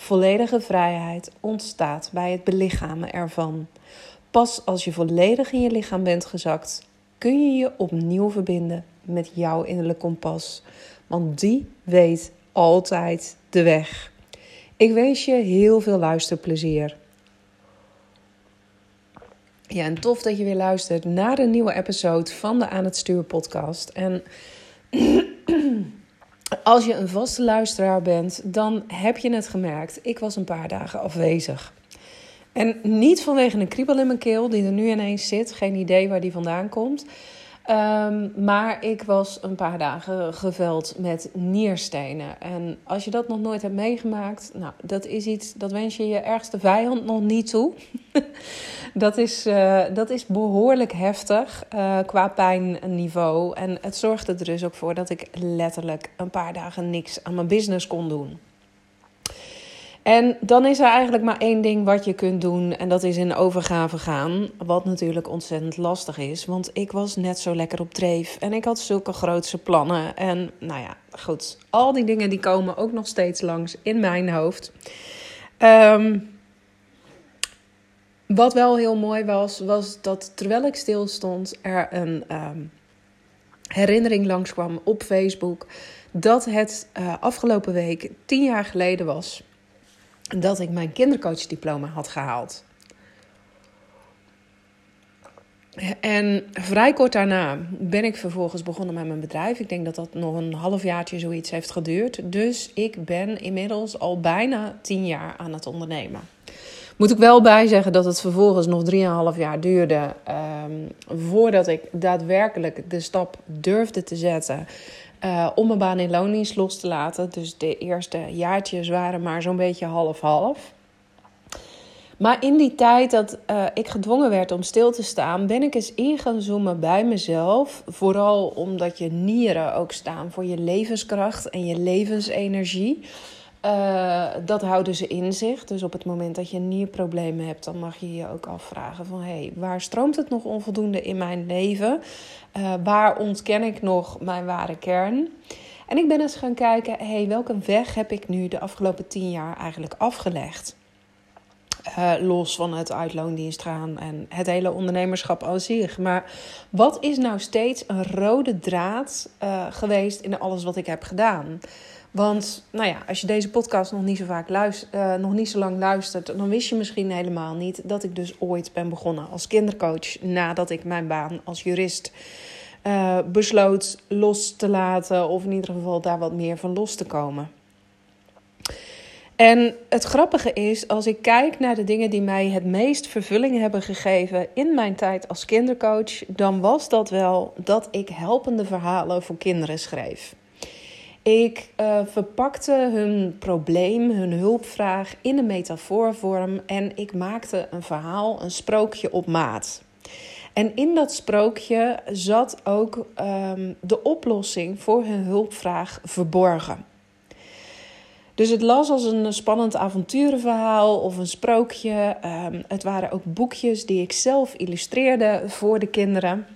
Volledige vrijheid ontstaat bij het belichamen ervan. Pas als je volledig in je lichaam bent gezakt, kun je je opnieuw verbinden met jouw innerlijke kompas. Want die weet altijd de weg. Ik wens je heel veel luisterplezier. Ja, en tof dat je weer luistert naar een nieuwe episode van de Aan het Stuur podcast. En als je een vaste luisteraar bent, dan heb je het gemerkt. Ik was een paar dagen afwezig. En niet vanwege een kriebel in mijn keel die er nu ineens zit. Geen idee waar die vandaan komt. Um, maar ik was een paar dagen geveld met nierstenen. En als je dat nog nooit hebt meegemaakt, nou, dat is iets, dat wens je je ergste vijand nog niet toe. dat, is, uh, dat is behoorlijk heftig uh, qua pijnniveau. En het zorgde er dus ook voor dat ik letterlijk een paar dagen niks aan mijn business kon doen. En dan is er eigenlijk maar één ding wat je kunt doen. En dat is in overgave gaan. Wat natuurlijk ontzettend lastig is. Want ik was net zo lekker op dreef. En ik had zulke grootse plannen. En nou ja, goed. Al die dingen die komen ook nog steeds langs in mijn hoofd. Um, wat wel heel mooi was, was dat terwijl ik stil stond, er een um, herinnering langskwam op Facebook. Dat het uh, afgelopen week tien jaar geleden was dat ik mijn kindercoachdiploma had gehaald. En vrij kort daarna ben ik vervolgens begonnen met mijn bedrijf. Ik denk dat dat nog een halfjaartje zoiets heeft geduurd. Dus ik ben inmiddels al bijna tien jaar aan het ondernemen. Moet ik wel bij zeggen dat het vervolgens nog 3,5 jaar duurde um, voordat ik daadwerkelijk de stap durfde te zetten uh, om mijn baan in loondienst los te laten. Dus de eerste jaartjes waren maar zo'n beetje half-half. Maar in die tijd dat uh, ik gedwongen werd om stil te staan, ben ik eens in gaan zoomen bij mezelf. Vooral omdat je nieren ook staan voor je levenskracht en je levensenergie. Uh, dat houden ze in zich. Dus op het moment dat je nierproblemen hebt, dan mag je je ook afvragen van hé, hey, waar stroomt het nog onvoldoende in mijn leven? Uh, waar ontken ik nog mijn ware kern? En ik ben eens gaan kijken, hé, hey, welke weg heb ik nu de afgelopen tien jaar eigenlijk afgelegd? Uh, los van het uitloondienst gaan en het hele ondernemerschap aan zich. Maar wat is nou steeds een rode draad geweest in alles wat ik heb gedaan? Want nou ja, als je deze podcast nog niet zo, vaak luistert, uh, nog niet zo lang luistert, dan wist je misschien helemaal niet dat ik dus ooit ben begonnen als kindercoach nadat ik mijn baan als jurist uh, besloot los te laten, of in ieder geval daar wat meer van los te komen. En het grappige is, als ik kijk naar de dingen die mij het meest vervulling hebben gegeven in mijn tijd als kindercoach, dan was dat wel dat ik helpende verhalen voor kinderen schreef. Ik uh, verpakte hun probleem, hun hulpvraag in een metafoorvorm en ik maakte een verhaal, een sprookje op maat. En in dat sprookje zat ook um, de oplossing voor hun hulpvraag verborgen. Dus het las als een spannend avonturenverhaal of een sprookje. Um, het waren ook boekjes die ik zelf illustreerde voor de kinderen.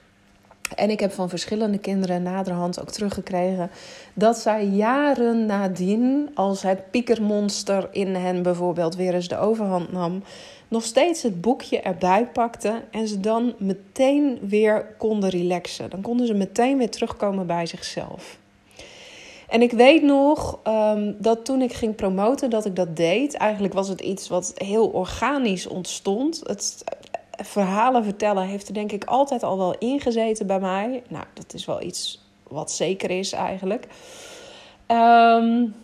En ik heb van verschillende kinderen naderhand ook teruggekregen dat zij jaren nadien, als het piekermonster in hen bijvoorbeeld weer eens de overhand nam, nog steeds het boekje erbij pakten en ze dan meteen weer konden relaxen. Dan konden ze meteen weer terugkomen bij zichzelf. En ik weet nog um, dat toen ik ging promoten dat ik dat deed. Eigenlijk was het iets wat heel organisch ontstond. Het, verhalen vertellen heeft er denk ik altijd al wel ingezeten bij mij. Nou, dat is wel iets wat zeker is eigenlijk. Um,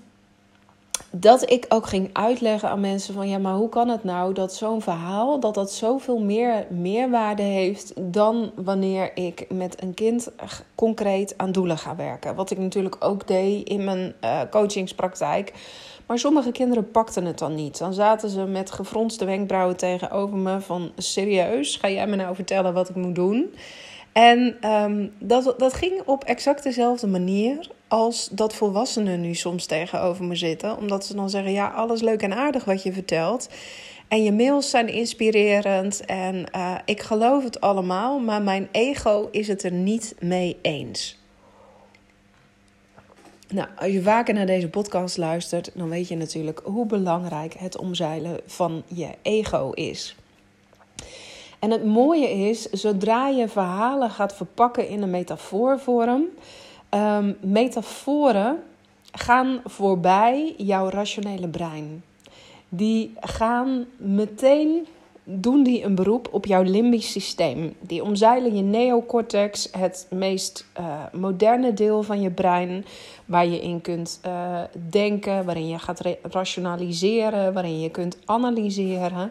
dat ik ook ging uitleggen aan mensen van ja, maar hoe kan het nou dat zo'n verhaal dat dat zoveel meer meerwaarde heeft dan wanneer ik met een kind concreet aan doelen ga werken. Wat ik natuurlijk ook deed in mijn uh, coachingspraktijk. Maar sommige kinderen pakten het dan niet. Dan zaten ze met gefronste wenkbrauwen tegenover me van serieus, ga jij me nou vertellen wat ik moet doen? En ehm, dat, dat ging op exact dezelfde manier als dat volwassenen nu soms tegenover me zitten. Omdat ze dan zeggen, ja, alles leuk en aardig wat je vertelt. En je mails zijn inspirerend en uh, ik geloof het allemaal, maar mijn ego is het er niet mee eens. Nou, als je vaker naar deze podcast luistert, dan weet je natuurlijk hoe belangrijk het omzeilen van je ego is. En het mooie is, zodra je verhalen gaat verpakken in een metafoorvorm, um, metaforen gaan voorbij jouw rationele brein. Die gaan meteen doen die een beroep op jouw limbisch systeem. Die omzeilen je neocortex, het meest uh, moderne deel van je brein, waar je in kunt uh, denken, waarin je gaat rationaliseren, waarin je kunt analyseren.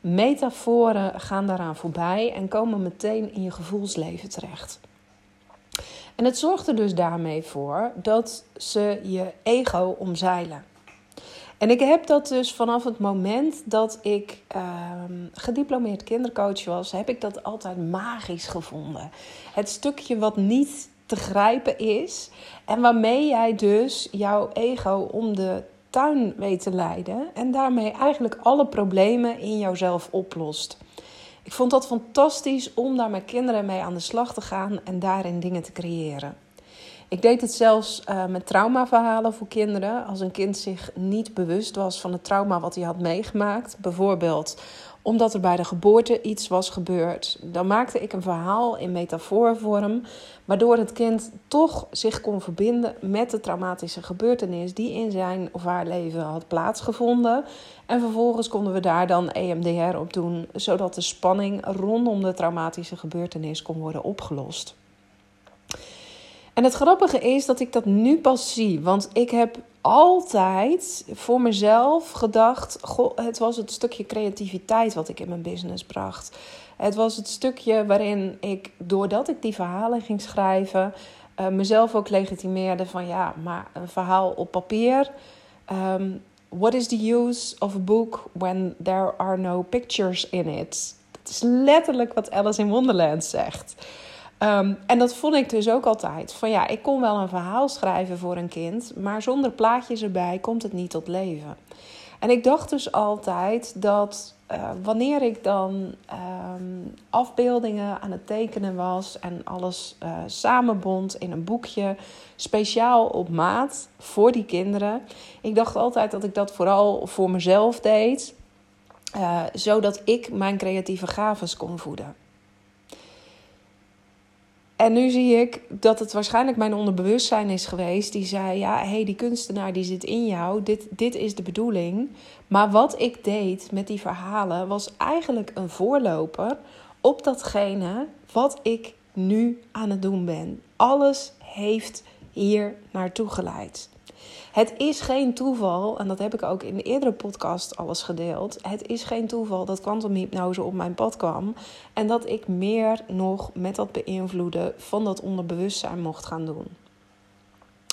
Metaforen gaan daaraan voorbij en komen meteen in je gevoelsleven terecht. En het zorgt er dus daarmee voor dat ze je ego omzeilen. En ik heb dat dus vanaf het moment dat ik ehm, gediplomeerd kindercoach was, heb ik dat altijd magisch gevonden. Het stukje wat niet te grijpen is en waarmee jij dus jouw ego om de tuin weet te leiden en daarmee eigenlijk alle problemen in jouzelf oplost. Ik vond dat fantastisch om daar met kinderen mee aan de slag te gaan en daarin dingen te creëren. Ik deed het zelfs uh, met traumaverhalen voor kinderen. Als een kind zich niet bewust was van het trauma wat hij had meegemaakt, bijvoorbeeld omdat er bij de geboorte iets was gebeurd, dan maakte ik een verhaal in metafoorvorm, waardoor het kind toch zich kon verbinden met de traumatische gebeurtenis die in zijn of haar leven had plaatsgevonden. En vervolgens konden we daar dan EMDR op doen, zodat de spanning rondom de traumatische gebeurtenis kon worden opgelost. En het grappige is dat ik dat nu pas zie. Want ik heb altijd voor mezelf gedacht: goh, het was het stukje creativiteit wat ik in mijn business bracht. Het was het stukje waarin ik, doordat ik die verhalen ging schrijven, uh, mezelf ook legitimeerde van ja, maar een verhaal op papier. Um, what is the use of a book when there are no pictures in it? Dat is letterlijk wat Alice in Wonderland zegt. Um, en dat vond ik dus ook altijd. Van ja, ik kon wel een verhaal schrijven voor een kind, maar zonder plaatjes erbij komt het niet tot leven. En ik dacht dus altijd dat uh, wanneer ik dan um, afbeeldingen aan het tekenen was en alles uh, samenbond in een boekje, speciaal op maat voor die kinderen. Ik dacht altijd dat ik dat vooral voor mezelf deed, uh, zodat ik mijn creatieve gaven kon voeden. En nu zie ik dat het waarschijnlijk mijn onderbewustzijn is geweest. Die zei: Ja, hé, hey, die kunstenaar die zit in jou. Dit, dit is de bedoeling. Maar wat ik deed met die verhalen was eigenlijk een voorloper op datgene wat ik nu aan het doen ben. Alles heeft hier naartoe geleid. Het is geen toeval, en dat heb ik ook in de eerdere podcast alles gedeeld. Het is geen toeval dat kwantumhypnose op mijn pad kwam. En dat ik meer nog met dat beïnvloeden van dat onderbewustzijn mocht gaan doen.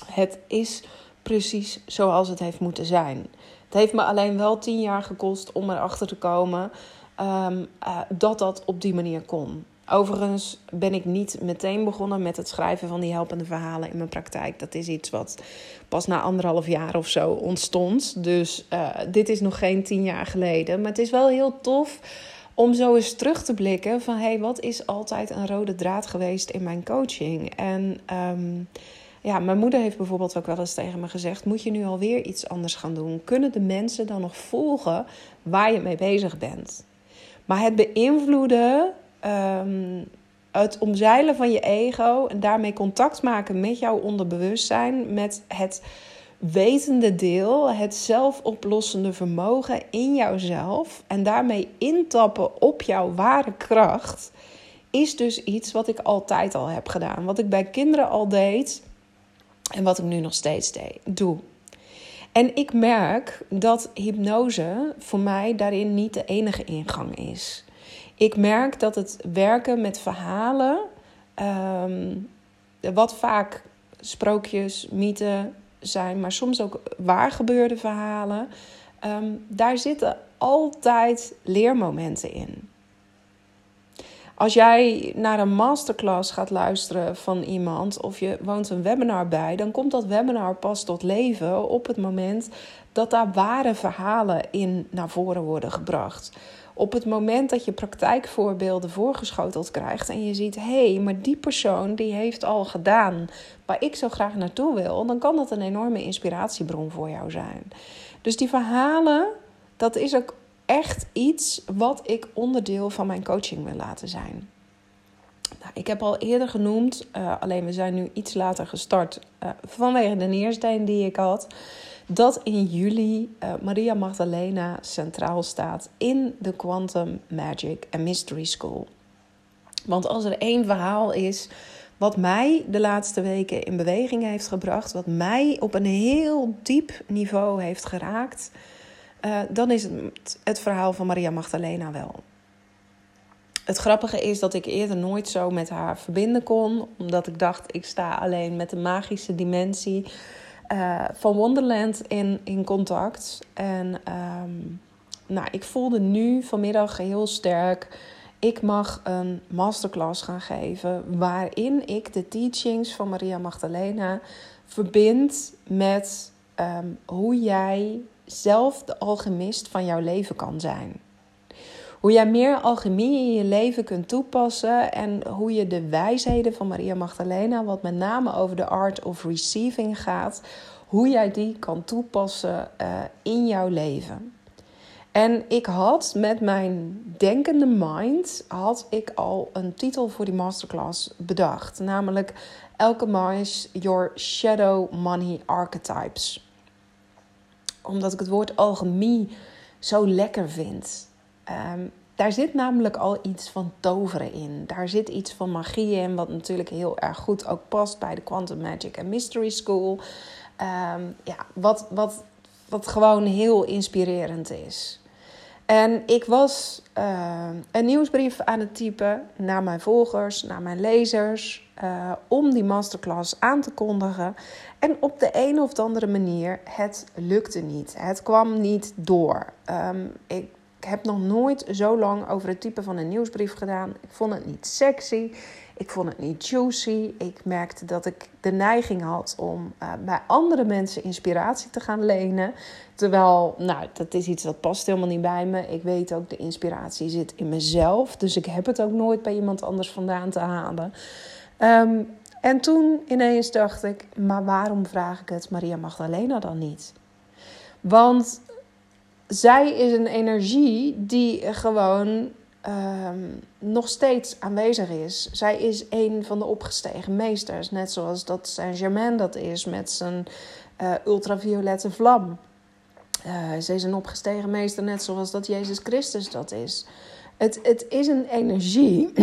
Het is precies zoals het heeft moeten zijn. Het heeft me alleen wel tien jaar gekost om erachter te komen um, uh, dat dat op die manier kon. Overigens ben ik niet meteen begonnen met het schrijven van die helpende verhalen in mijn praktijk. Dat is iets wat pas na anderhalf jaar of zo ontstond. Dus uh, dit is nog geen tien jaar geleden. Maar het is wel heel tof om zo eens terug te blikken van... hé, hey, wat is altijd een rode draad geweest in mijn coaching? En... Um, ja, mijn moeder heeft bijvoorbeeld ook wel eens tegen me gezegd: Moet je nu alweer iets anders gaan doen? Kunnen de mensen dan nog volgen waar je mee bezig bent? Maar het beïnvloeden um, het omzeilen van je ego en daarmee contact maken met jouw onderbewustzijn, met het wetende deel, het zelfoplossende vermogen in jouzelf en daarmee intappen op jouw ware kracht, is dus iets wat ik altijd al heb gedaan. Wat ik bij kinderen al deed en wat ik nu nog steeds doe. En ik merk dat hypnose voor mij daarin niet de enige ingang is. Ik merk dat het werken met verhalen, um, wat vaak sprookjes, mythen, zijn, maar soms ook waargebeurde verhalen. Ehm, daar zitten altijd leermomenten in. Als jij naar een masterclass gaat luisteren van iemand of je woont een webinar bij, dan komt dat webinar pas tot leven op het moment dat daar ware verhalen in naar voren worden gebracht. Op het moment dat je praktijkvoorbeelden voorgeschoteld krijgt en je ziet, hé, hey, maar die persoon die heeft al gedaan waar ik zo graag naartoe wil, dan kan dat een enorme inspiratiebron voor jou zijn. Dus die verhalen, dat is ook echt iets wat ik onderdeel van mijn coaching wil laten zijn. Nou, ik heb al eerder genoemd, uh, alleen we zijn nu iets later gestart uh, vanwege de neersteen die ik had dat in juli uh, Maria Magdalena centraal staat in de Quantum Magic and Mystery School. Want als er één verhaal is wat mij de laatste weken in beweging heeft gebracht, wat mij op een heel diep niveau heeft geraakt, uh, dan is het het verhaal van Maria Magdalena wel. Het grappige is dat ik eerder nooit zo met haar verbinden kon, omdat ik dacht ik sta alleen met de magische dimensie uh, van Wonderland in, in contact. En um, nou, ik voelde nu vanmiddag heel sterk. Ik mag een masterclass gaan geven waarin ik de teachings van Maria Magdalena verbind met um, hoe jij zelf de alchemist van jouw leven kan zijn. Hoe jij meer alchemie in je leven kunt toepassen en hoe je de wijsheden van Maria Magdalena, wat met name over de art of receiving gaat, hoe jij die kan toepassen uh, in jouw leven. En ik had met mijn denkende mind had ik al een titel voor die masterclass bedacht, namelijk Alchemize Your Shadow Money Archetypes. Omdat ik het woord alchemie zo lekker vind. Um, daar zit namelijk al iets van toveren in. Daar zit iets van magie in, wat natuurlijk heel erg goed ook past bij de Quantum Magic and Mystery School. Um, ja, wat, wat, wat gewoon heel inspirerend is. En ik was uh, een nieuwsbrief aan het typen naar mijn volgers, naar mijn lezers, uh, om die masterclass aan te kondigen. En op de een of andere manier, het lukte niet. Het kwam niet door. Um, ik ik heb nog nooit zo lang over het type van een nieuwsbrief gedaan. Ik vond het niet sexy. Ik vond het niet juicy. Ik merkte dat ik de neiging had om uh, bij andere mensen inspiratie te gaan lenen. Terwijl, nou, dat is iets dat past helemaal niet bij me. Ik weet ook, de inspiratie zit in mezelf. Dus ik heb het ook nooit bij iemand anders vandaan te halen. Um, en toen ineens dacht ik, maar waarom vraag ik het Maria Magdalena dan niet? Want zij is een energie die gewoon um, nog steeds aanwezig is. Zij is een van de opgestegen meesters. Net zoals dat Saint-Germain dat is met zijn uh, ultraviolette vlam. Uh, ze is een opgestegen meester, net zoals dat Jezus Christus dat is. Het, het is een energie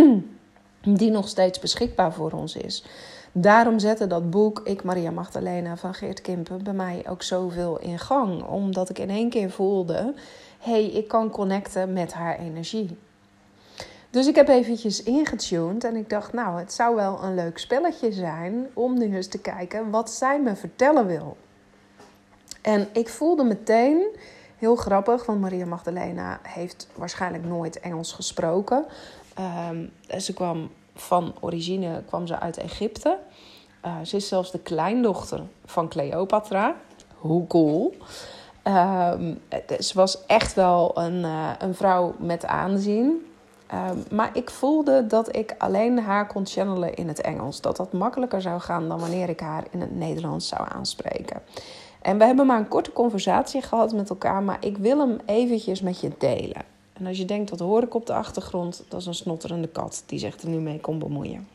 die nog steeds beschikbaar voor ons is. Daarom zette dat boek Ik Maria Magdalena van Geert Kimpen bij mij ook zoveel in gang. Omdat ik in één keer voelde, hé, hey, ik kan connecten met haar energie. Dus ik heb eventjes ingetuned en ik dacht, nou, het zou wel een leuk spelletje zijn om nu eens te kijken wat zij me vertellen wil. En ik voelde meteen, heel grappig, want Maria Magdalena heeft waarschijnlijk nooit Engels gesproken. Um, ze kwam van origine kwam ze uit Egypte. Uh, ze is zelfs de kleindochter van Cleopatra. Hoe cool. Uh, ze was echt wel een, uh, een vrouw met aanzien. Ehm, maar ik voelde dat ik alleen haar kon channelen in het Engels. Dat dat makkelijker zou gaan dan wanneer ik haar in het Nederlands zou aanspreken. En we hebben maar een korte conversatie gehad met elkaar, maar ik wil hem eventjes met je delen. En als je denkt, wat hoor ik op de achtergrond? Dat is een snotterende kat die zich er nu mee kon bemoeien.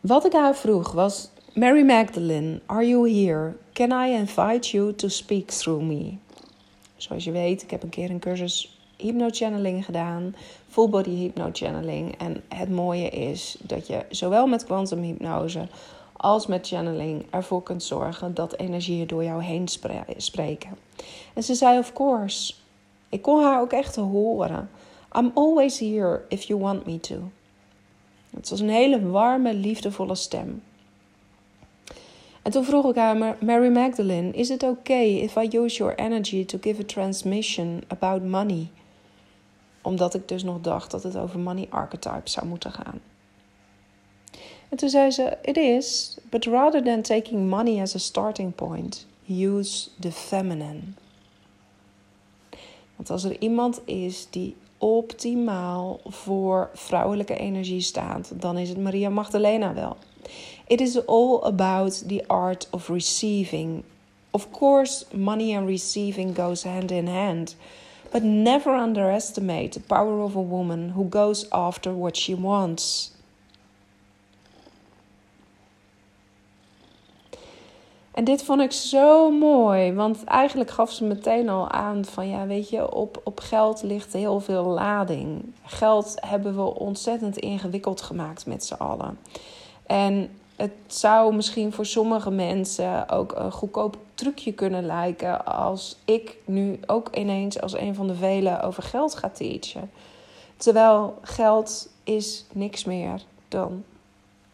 Wat ik haar vroeg was: Mary Magdalene, are you here? Can I invite you to speak through me? Zoals je weet, ik heb een keer een cursus hypnochanneling gedaan, full body hypnochanneling. En het mooie is dat je zowel met kwantumhypnose als met channeling ervoor kunt zorgen dat energieën door jou heen spreken. En ze zei: Of course. Ik kon haar ook echt horen. I'm always here if you want me to. Het was een hele warme, liefdevolle stem. En toen vroeg ik haar, Mary Magdalene, is it okay if I use your energy to give a transmission about money? Omdat ik dus nog dacht dat het over money archetypes zou moeten gaan. En toen zei ze: It is, but rather than taking money as a starting point, use the feminine. Want als er iemand is die optimaal voor vrouwelijke energie staat, dan is het Maria Magdalena wel. It is all about the art of receiving. Of course, money and receiving goes hand in hand. But never underestimate the power of a woman who goes after what she wants. En dit vond ik zo mooi, want eigenlijk gaf ze meteen al aan van ja, weet je, op, op geld ligt heel veel lading. Geld hebben we ontzettend ingewikkeld gemaakt met z'n allen. En het zou misschien voor sommige mensen ook een goedkoop trucje kunnen lijken als ik nu ook ineens als een van de velen over geld ga teachen. Terwijl geld is niks meer dan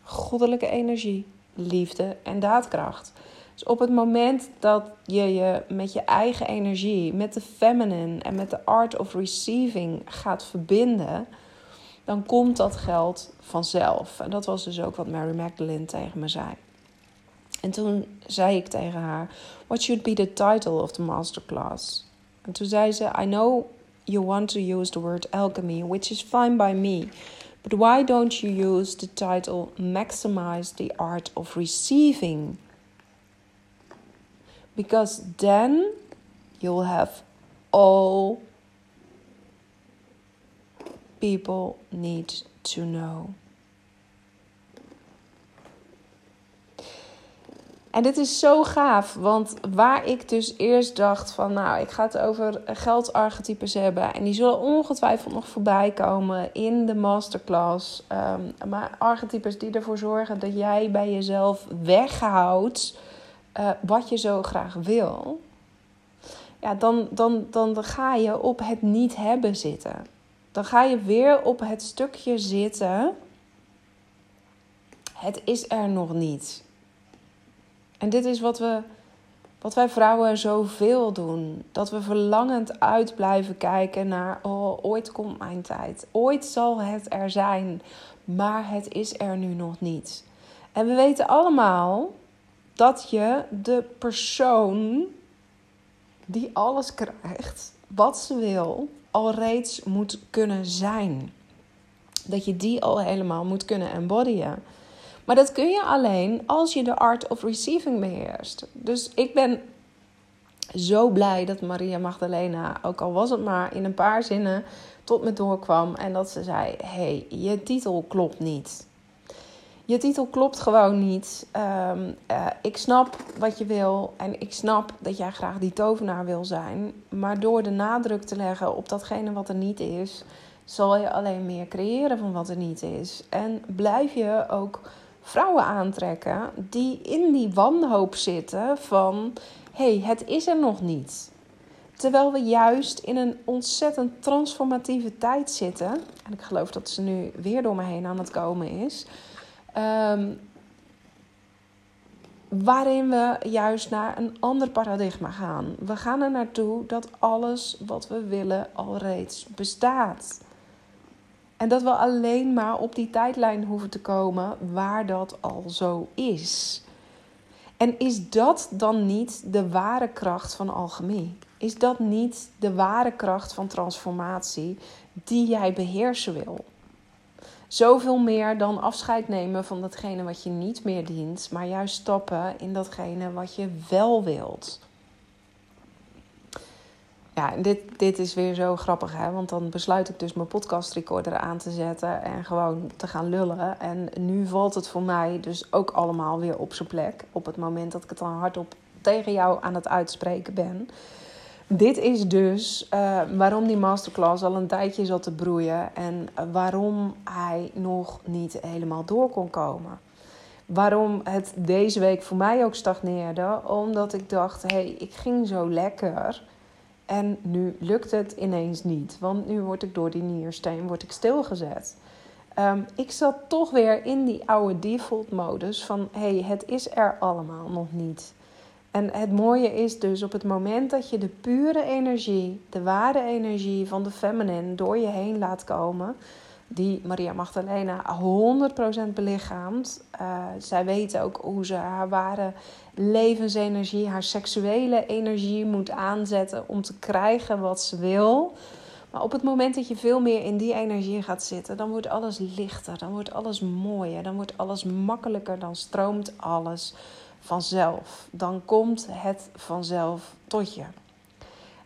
goddelijke energie, liefde en daadkracht. Dus op het moment dat je je met je eigen energie, met de feminine en met de art of receiving gaat verbinden, dan komt dat geld vanzelf. En dat was dus ook wat Mary Magdalene tegen me zei. En toen zei ik tegen haar: What should be the title of the masterclass? En toen zei ze: I know you want to use the word alchemy, which is fine by me. But why don't you use the title Maximize the Art of Receiving? Because then you'll have all people need to know. En dit is zo gaaf, want waar ik dus eerst dacht van, nou, ik ga het over geldarchetypes hebben en die zullen ongetwijfeld nog voorbij komen in de masterclass. Um, maar archetypes die ervoor zorgen dat jij bij jezelf weghoudt uh, wat je zo graag wil. Ja, dan, dan, dan ga je op het niet hebben zitten. Dan ga je weer op het stukje zitten. Het is er nog niet. En dit is wat, we, wat wij vrouwen zoveel doen. Dat we verlangend uit blijven kijken naar, oh, ooit komt mijn tijd. Ooit zal het er zijn, maar het is er nu nog niet. En we weten allemaal dat je de persoon die alles krijgt, wat ze wil, al reeds moet kunnen zijn. Dat je die al helemaal moet kunnen embodyen. Maar dat kun je alleen als je de art of receiving beheerst. Dus ik ben zo blij dat Maria Magdalena, ook al was het maar in een paar zinnen, tot me doorkwam. En dat ze zei: hey, je titel klopt niet. Je titel klopt gewoon niet. Ehm, eh, ik snap wat je wil en ik snap dat jij graag die tovenaar wil zijn. Maar door de nadruk te leggen op datgene wat er niet is, zal je alleen meer creëren van wat er niet is. En blijf je ook vrouwen aantrekken die in die wanhoop zitten van hé, hey, het is er nog niet. Terwijl we juist in een ontzettend transformatieve tijd zitten. En ik geloof dat ze nu weer door me heen aan het komen is. Ehm, waarin we juist naar een ander paradigma gaan. We gaan er naartoe dat alles wat we willen al reeds bestaat. En dat we alleen maar op die tijdlijn hoeven te komen waar dat al zo is. En is dat dan niet de ware kracht van alchemie? Is dat niet de ware kracht van transformatie die jij beheersen wil? Zoveel meer dan afscheid nemen van datgene wat je niet meer dient, maar juist stappen in datgene wat je wel wilt. Ja, dit, dit is weer zo grappig, hè? Want dan besluit ik dus mijn podcast recorder aan te zetten en gewoon te gaan lullen. En nu valt het voor mij dus ook allemaal weer op zijn plek. Op het moment dat ik het dan hardop tegen jou aan het uitspreken ben. Dit is dus uh, waarom die masterclass al een tijdje zat te broeien en waarom hij nog niet helemaal door kon komen. Waarom het deze week voor mij ook stagneerde, omdat ik dacht: hé, hey, ik ging zo lekker. En nu lukt het ineens niet, want nu word ik door die niersteen word ik stilgezet. Ehm, ik zat toch weer in die oude default modus van hé, hey, het is er allemaal nog niet. En het mooie is dus op het moment dat je de pure energie, de ware energie van de feminine door je heen laat komen, die Maria Magdalena 100% belichaamt. Uh, zij weet ook hoe ze haar ware levensenergie, haar seksuele energie moet aanzetten om te krijgen wat ze wil. Maar op het moment dat je veel meer in die energie gaat zitten, dan wordt alles lichter, dan wordt alles mooier, dan wordt alles makkelijker, dan stroomt alles vanzelf. Dan komt het vanzelf tot je.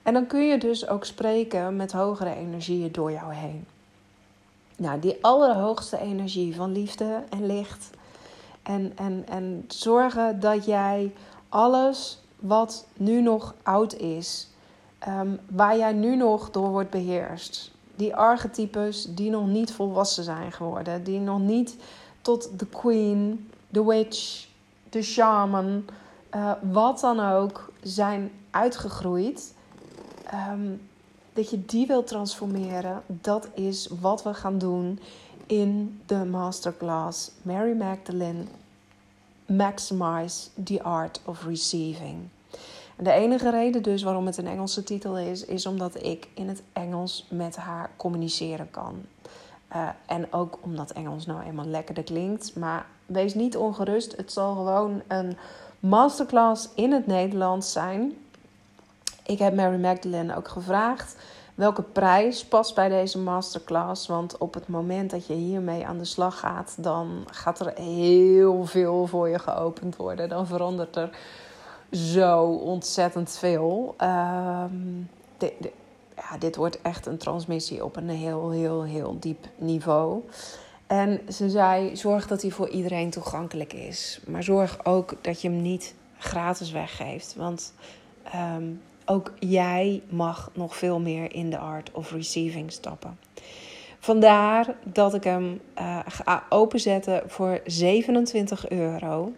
En dan kun je dus ook spreken met hogere energieën door jou heen. Nou, die allerhoogste energie van liefde en licht. En, en, en zorgen dat jij alles wat nu nog oud is, ehm, waar jij nu nog door wordt beheerst. Die archetypes die nog niet volwassen zijn geworden, die nog niet tot de queen, de witch, de shaman, uh, wat dan ook zijn uitgegroeid. Ehm, dat je die wil transformeren, dat is wat we gaan doen in de masterclass Mary Magdalene Maximize the Art of Receiving. De enige reden dus waarom het een Engelse titel is, is omdat ik in het Engels met haar communiceren kan. Uh, en ook omdat Engels nou eenmaal lekkerder klinkt. Maar wees niet ongerust, het zal gewoon een masterclass in het Nederlands zijn. Ik heb Mary Magdalene ook gevraagd welke prijs past bij deze masterclass. Want op het moment dat je hiermee aan de slag gaat, dan gaat er heel veel voor je geopend worden. Dan verandert er zo ontzettend veel. Ehm, ja, dit wordt echt een transmissie op een heel, heel, heel diep niveau. En ze zei: zorg dat hij voor iedereen toegankelijk is. Maar zorg ook dat je hem niet gratis weggeeft. Want ehm, ook jij mag nog veel meer in de art of receiving stappen. Vandaar dat ik hem uh, ga openzetten voor 27 euro.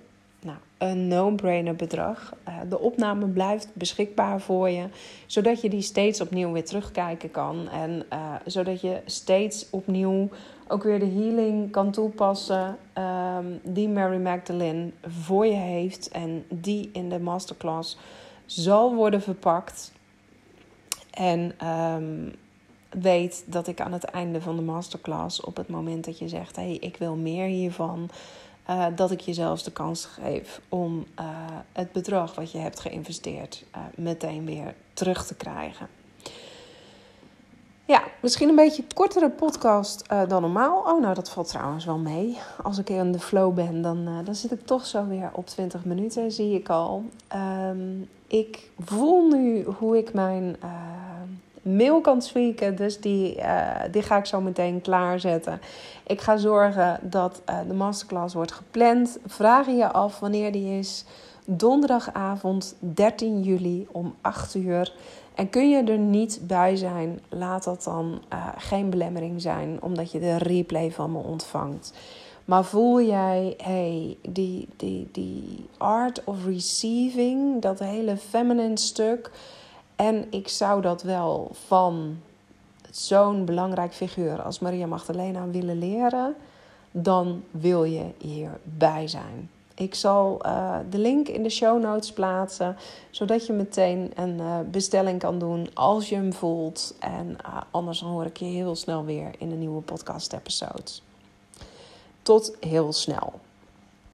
Een no-brainer bedrag. Uh, de opname blijft beschikbaar voor je, zodat je die steeds opnieuw weer terugkijken kan. En uh, zodat je steeds opnieuw ook weer de healing kan toepassen um, die Mary Magdalene voor je heeft en die in de masterclass zal worden verpakt. En um, weet dat ik aan het einde van de masterclass, op het moment dat je zegt: hey, ik wil meer hiervan, uh, dat ik je zelfs de kans geef om uh, het bedrag wat je hebt geïnvesteerd uh, meteen weer terug te krijgen. Ja, misschien een beetje kortere podcast dan normaal. Oh, nou, dat valt trouwens wel mee. Als ik in de flow ben, dan, dan zit ik toch zo weer op 20 minuten, zie ik al. Um, ik voel nu hoe ik mijn mail kan tweaken. Dus die, die ga ik zo meteen klaarzetten. Ik ga zorgen dat de masterclass wordt gepland. Vraag je af wanneer die is. Donderdagavond 13 juli om 8 uur. En kun je er niet bij zijn, laat dat dan uh, geen belemmering zijn, omdat je de replay van me ontvangt. Maar voel jij, hey, die, die, die art of receiving, dat hele feminine stuk. En ik zou dat wel van zo'n belangrijk figuur als Maria Magdalena willen leren, dan wil je hierbij zijn. Ik zal uh, de link in de show notes plaatsen, zodat je meteen een uh, bestelling kan doen als je hem voelt. En uh, anders hoor ik je heel snel weer in een nieuwe podcast episode. Tot heel snel.